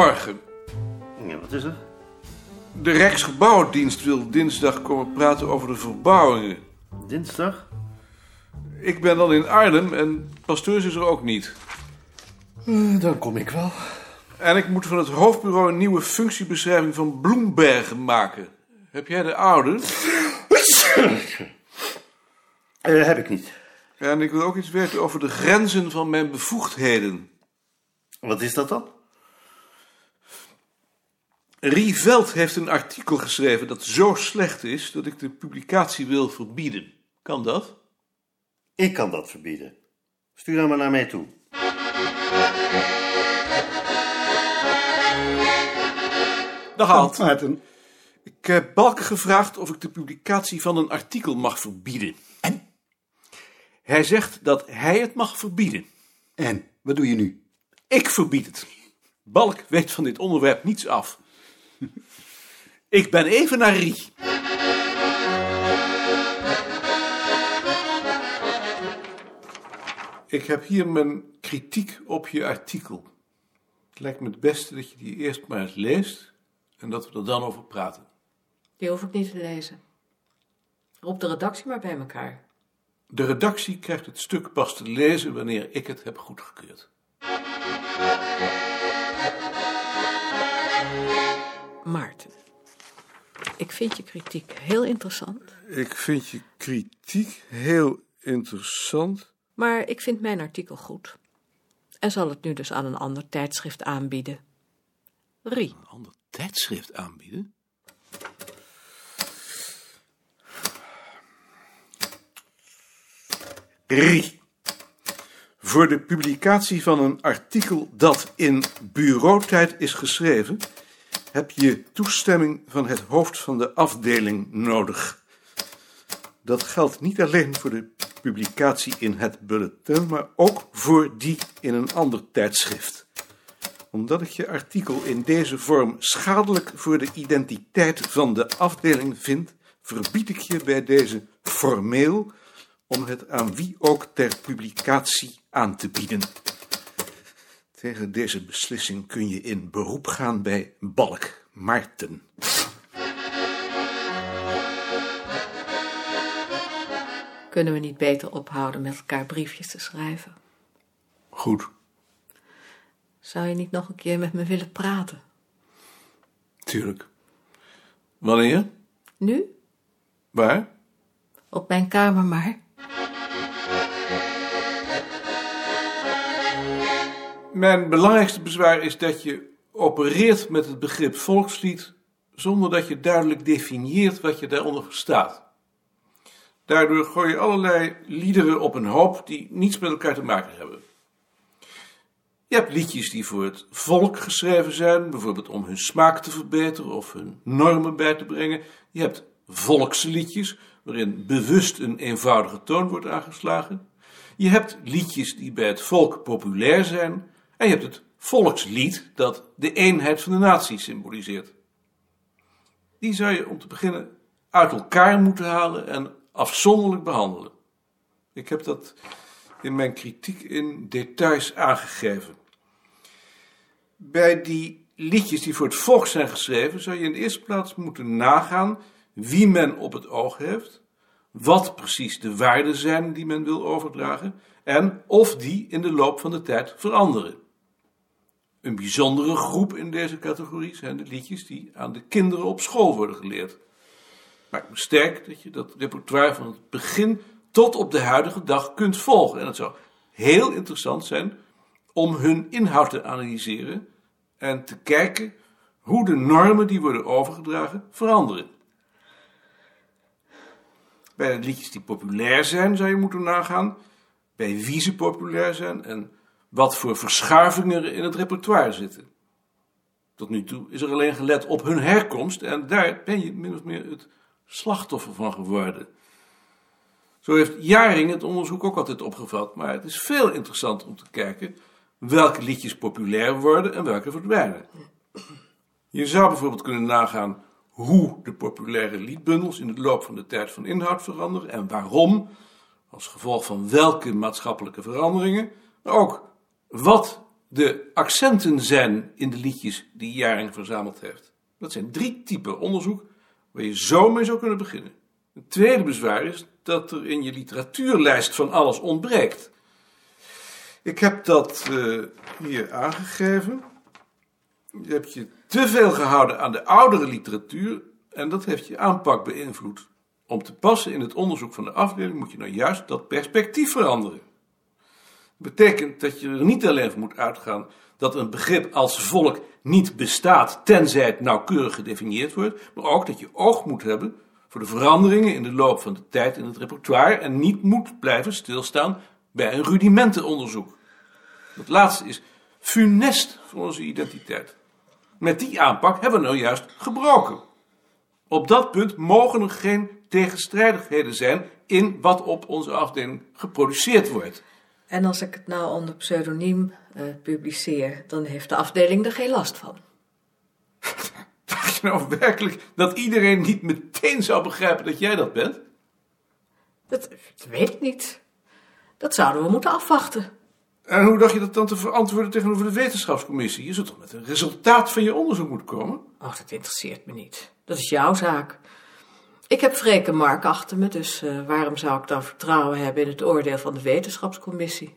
Morgen. Ja, wat is er? De Rijksgebouwendienst wil dinsdag komen praten over de verbouwingen. Dinsdag? Ik ben dan in Arnhem en Pasteurs is er ook niet. dan kom ik wel. En ik moet van het hoofdbureau een nieuwe functiebeschrijving van Bloembergen maken. Heb jij de oude? Eh, heb ik niet. En ik wil ook iets weten over de grenzen van mijn bevoegdheden. Wat is dat dan? Rie Veld heeft een artikel geschreven dat zo slecht is dat ik de publicatie wil verbieden. Kan dat? Ik kan dat verbieden. Stuur hem maar naar mij toe. Dag Alt. Maarten. Ik heb Balken gevraagd of ik de publicatie van een artikel mag verbieden. En? Hij zegt dat hij het mag verbieden. En, wat doe je nu? Ik verbied het. Balk weet van dit onderwerp niets af. Ik ben even naar Rie. Ik heb hier mijn kritiek op je artikel. Het lijkt me het beste dat je die eerst maar eens leest en dat we er dan over praten. Die hoef ik niet te lezen. Roep de redactie maar bij elkaar. De redactie krijgt het stuk pas te lezen wanneer ik het heb goedgekeurd. Maarten, ik vind je kritiek heel interessant, Ik vind je kritiek heel interessant. maar ik vind mijn artikel goed. En zal het nu dus aan een ander tijdschrift aanbieden. Rie, Een ander tijdschrift aanbieden? Rie. Voor de publicatie van een artikel dat in bureautijd is geschreven, heb je toestemming van het hoofd van de afdeling nodig. Dat geldt niet alleen voor de publicatie in het bulletin, maar ook voor die in een ander tijdschrift omdat ik je artikel in deze vorm schadelijk voor de identiteit van de afdeling vind, verbied ik je bij deze formeel om het aan wie ook ter publicatie aan te bieden. Tegen deze beslissing kun je in beroep gaan bij Balk Maarten. kunnen we niet beter ophouden met elkaar briefjes te schrijven? Goed, Zou je niet nog een keer met me willen praten? tuurlijk. Wanneer? Nu? Waar? Op mijn kamer maar. Mijn belangrijkste bezwaar is dat je opereert met het begrip volkslied zonder dat je duidelijk definieert wat je daaronder verstaat. Daardoor gooi je allerlei liederen op een hoop die niets met elkaar te maken hebben. Je hebt liedjes die voor het volk geschreven zijn, bijvoorbeeld om hun smaak te verbeteren of hun normen bij te brengen. Je hebt volksliedjes, waarin bewust een eenvoudige toon wordt aangeslagen. Je hebt liedjes die bij het volk populair zijn. En je hebt het volkslied dat de eenheid van de natie symboliseert. Die zou je om te beginnen uit elkaar moeten halen en afzonderlijk behandelen. Ik heb dat in mijn kritiek in details aangegeven. Bij die liedjes die voor het volk zijn geschreven, zou je in de eerste plaats moeten nagaan wie men op het oog heeft, wat precies de waarden zijn die men wil overdragen en of die in de loop van de tijd veranderen. Een bijzondere groep in deze categorie zijn de liedjes die aan de kinderen op school worden geleerd. Maakt me sterk dat je dat repertoire van het begin tot op de huidige dag kunt volgen. En het zou heel interessant zijn om hun inhoud te analyseren en te kijken hoe de normen die worden overgedragen veranderen. Bij de liedjes die populair zijn zou je moeten nagaan bij wie ze populair zijn en wat voor verschuivingen er in het repertoire zitten. Tot nu toe is er alleen gelet op hun herkomst en daar ben je min of meer het slachtoffer van geworden. Zo heeft Jaring het onderzoek ook altijd opgevat, maar het is veel interessanter om te kijken welke liedjes populair worden en welke verdwijnen. Je zou bijvoorbeeld kunnen nagaan hoe de populaire liedbundels in de loop van de tijd van inhoud veranderen en waarom, als gevolg van welke maatschappelijke veranderingen, maar ook wat de accenten zijn in de liedjes die Jaring verzameld heeft. Dat zijn drie typen onderzoek waar je zo mee zou kunnen beginnen. Het tweede bezwaar is dat er in je literatuurlijst van alles ontbreekt. Ik heb dat eh, hier aangegeven. Je hebt je te veel gehouden aan de oudere literatuur en dat heeft je aanpak beïnvloed. Om te passen in het onderzoek van de afdeling moet je nou juist dat perspectief veranderen. Betekent dat je er niet alleen van moet uitgaan dat een begrip als volk niet bestaat tenzij het nauwkeurig gedefinieerd wordt, maar ook dat je oog moet hebben voor de veranderingen in de loop van de tijd in het repertoire en niet moet blijven stilstaan bij een rudimentenonderzoek. Dat laatste is funest voor onze identiteit. Met die aanpak hebben we nou juist gebroken. Op dat punt mogen er geen tegenstrijdigheden zijn in wat op onze afdeling geproduceerd wordt. En als ik het nou onder pseudoniem eh, publiceer, dan heeft de afdeling er geen last van. Dacht je nou werkelijk dat iedereen niet meteen zou begrijpen dat jij dat bent? Dat, dat weet ik niet. Dat zouden we moeten afwachten. En hoe dacht je dat dan te verantwoorden tegenover de wetenschapscommissie? Je zult toch met een resultaat van je onderzoek moeten komen? Oh, dat interesseert me niet. Dat is jouw zaak. Ik heb Freek en Mark achter me, dus eh, waarom zou ik dan vertrouwen hebben in het oordeel van de wetenschapscommissie?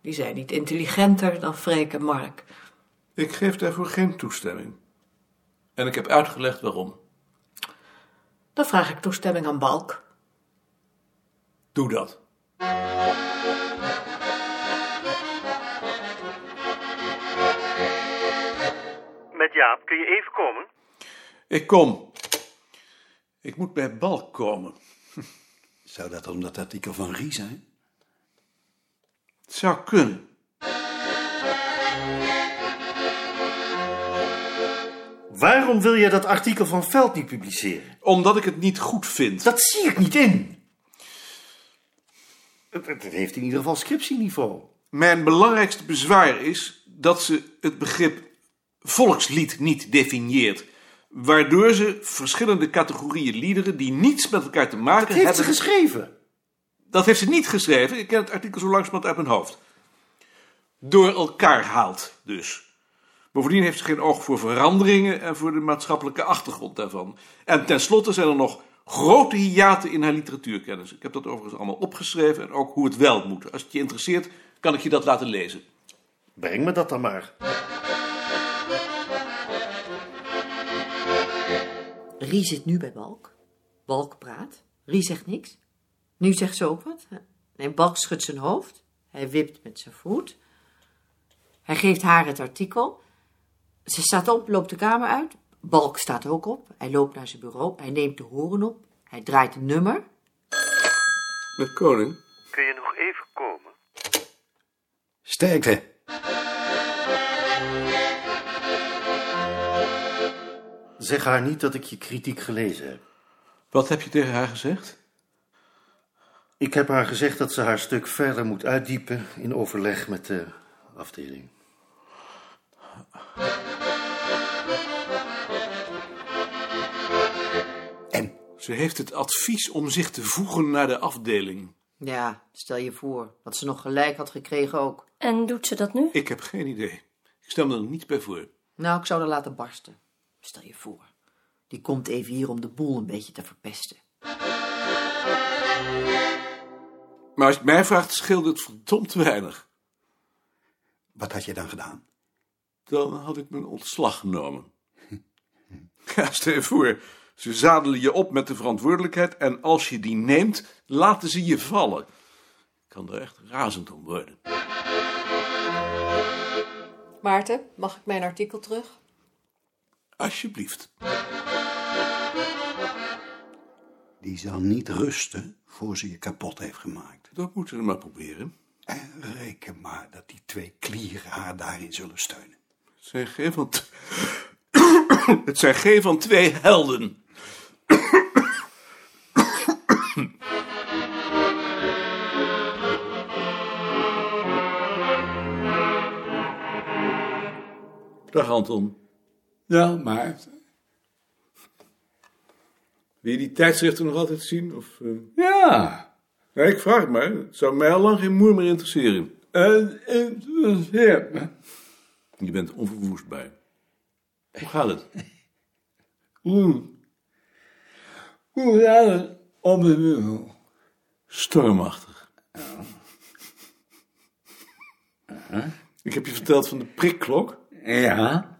Die zijn niet intelligenter dan Freek en Mark. Ik geef daarvoor geen toestemming. En ik heb uitgelegd waarom. Dan vraag ik toestemming aan Balk. Doe dat. Met Jaap, kun je even komen? Ik kom. Ik moet bij Balk komen. Zou dat om dat artikel van Rie zijn? Het zou kunnen. Waarom wil jij dat artikel van Veld niet publiceren? Omdat ik het niet goed vind. Dat zie ik niet in. Het, het heeft in ieder geval scriptieniveau. Mijn belangrijkste bezwaar is dat ze het begrip volkslied niet definieert. Waardoor ze verschillende categorieën liederen die niets met elkaar te maken Dat heeft ze hebben. geschreven. Dat heeft ze niet geschreven. Ik ken het artikel zo langzamerhand uit mijn hoofd. Door elkaar haalt dus. Bovendien heeft ze geen oog voor veranderingen en voor de maatschappelijke achtergrond daarvan. En tenslotte zijn er nog grote hiaten in haar literatuurkennis. Ik heb dat overigens allemaal opgeschreven en ook hoe het wel moet. Als het je interesseert, kan ik je dat laten lezen. Breng me dat dan maar. Rie zit nu bij Balk. Balk praat. Rie zegt niks. Nu zegt ze ook wat. Nee, Balk schudt zijn hoofd. Hij wipt met zijn voet. Hij geeft haar het artikel. Ze staat op, loopt de kamer uit. Balk staat ook op. Hij loopt naar zijn bureau. Hij neemt de horen op. Hij draait een nummer. Met koning? Kun je nog even komen? Sterkte. Zeg haar niet dat ik je kritiek gelezen heb. Wat heb je tegen haar gezegd? Ik heb haar gezegd dat ze haar stuk verder moet uitdiepen in overleg met de afdeling. En? Ze heeft het advies om zich te voegen naar de afdeling. Ja, stel je voor dat ze nog gelijk had gekregen ook. En doet ze dat nu? Ik heb geen idee. Ik stel me er niet bij voor. Nou, ik zou haar laten barsten. Stel je voor. Die komt even hier om de boel een beetje te verpesten. Maar als je het mij vraagt, scheelde het verdomd weinig. Wat had je dan gedaan? Dan had ik mijn ontslag genomen. Ja, stel je voor, ze zadelen je op met de verantwoordelijkheid en als je die neemt, laten ze je vallen. Ik kan er echt razend om worden. Maarten, mag ik mijn artikel terug? Alsjeblieft. Die zal niet rusten voor ze je kapot heeft gemaakt. Dat moeten we maar proberen. En reken maar dat die twee klieren haar daarin zullen steunen. Het zijn geen van, het zijn geen van twee helden. Dag Anton. Ja, maar Wil je die tijdschriften nog altijd zien? Of, eh? ja, Ja, ik vraag het maar. Het zou mij al lang geen moer meer interesseren. het interesseert me. Je bent onverwoestbaar. Hoe gaat het? Hoe? Hoe gaat het op de bureau? Stormachtig. Ik heb je verteld van de prikklok. Ja.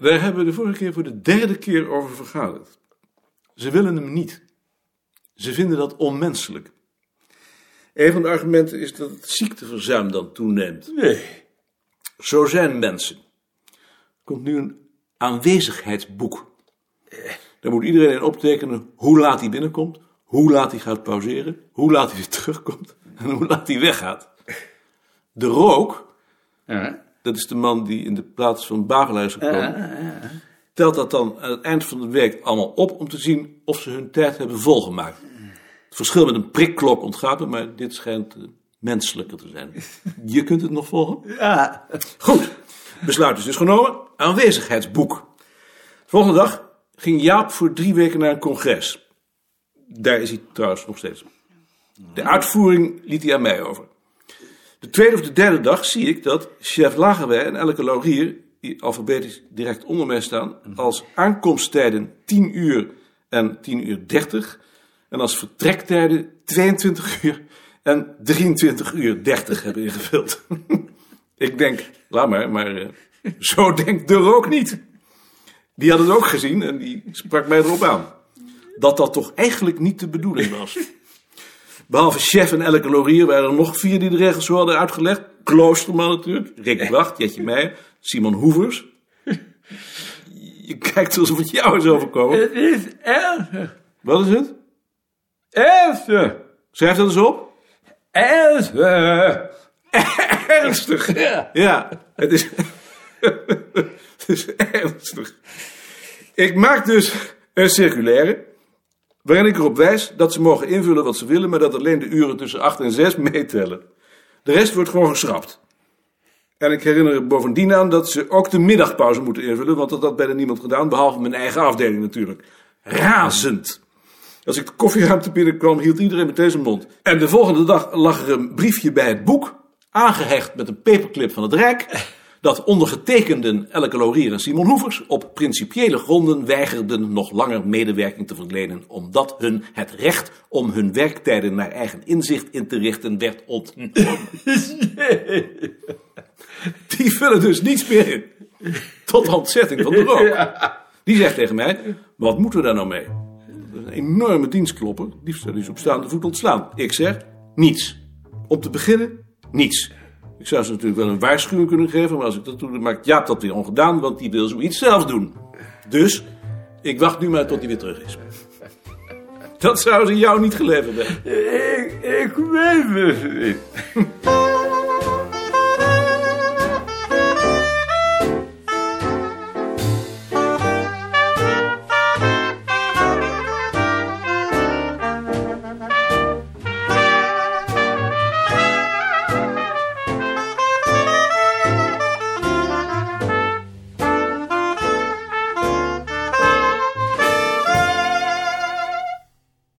Daar hebben we de vorige keer voor de derde keer over vergaderd. Ze willen hem niet. Ze vinden dat onmenselijk. Een van de argumenten is dat het ziekteverzuim dan toeneemt. Nee. Zo zijn mensen. Er komt nu een aanwezigheidsboek. Daar moet iedereen in optekenen hoe laat hij binnenkomt, hoe laat hij gaat pauzeren, hoe laat hij weer terugkomt en hoe laat hij weggaat. De rook, Ja. Dat is de man die in de plaats van Bagelaar is gekomen, telt dat dan aan het eind van de week allemaal op om te zien of ze hun tijd hebben volgemaakt. Het verschil met een prikklok ontgaat me, maar dit schijnt eh, menselijker te zijn. Je kunt het nog volgen? Ja. Goed, besluit is dus genomen. Aanwezigheidsboek. De volgende dag ging Jaap voor drie weken naar een congres. Daar is hij trouwens nog steeds. De uitvoering liet hij aan mij over. De tweede of de derde dag zie ik dat chef Lagerwij en Elke Laurier, die alfabetisch direct onder mij staan, als aankomsttijden 10 uur en 10 uur 30 en als vertrektijden 22 uur en 23 uur 30 hebben ingevuld. Ik denk, laat maar, maar eh, zo denkt de rook niet. Die had het ook gezien en die sprak mij erop aan. Dat dat toch eigenlijk niet de bedoeling was. Behalve chef en Elke Laurier waren er nog vier die de regels zo hadden uitgelegd. Kloosterman natuurlijk, Rick Wacht, Jetje Meijer, Simon Hoevers. Je kijkt alsof het jou is overkomen. Het is ernstig. Wat is het? Ernstig. Schrijf dat eens op. Ernstig. Ernstig. Ja, het is, het is ernstig. Ik maak dus een circulaire waarin ik erop wijs dat ze mogen invullen wat ze willen, maar dat alleen de uren tussen 8 en 6 meetellen. De rest wordt gewoon geschrapt. En ik herinner er bovendien aan dat ze ook de middagpauze moeten invullen, want dat had bijna niemand gedaan, behalve mijn eigen afdeling natuurlijk. Razend. Als ik de koffieruimte binnenkwam, hield iedereen meteen zijn mond. En de volgende dag lag er een briefje bij het boek, aangehecht met een paperclip van het Rijk, dat ondergetekenden Elke Laurier en Simon Hoevers op principiële gronden weigerden nog langer medewerking te verlenen, omdat hun het recht om hun werktijden naar eigen inzicht in te richten werd ontnomen. Die vullen dus niets meer in. Tot ontzetting van de rook. Die zegt tegen mij, wat moeten we daar nou mee? Dat is een enorme dienstklopper. Liefst zou die ze op staande voet ontslaan. Ik zeg, niets. Om te beginnen, niets. Ik zou ze natuurlijk wel een waarschuwing kunnen geven, maar als ik dat doe, dan maakt Jaap dat weer ongedaan, want die wil zoiets zelf doen. Dus, ik wacht nu maar tot hij weer terug is. Dat zou ze jou niet geleverd hebben. Ik, ik weet het niet.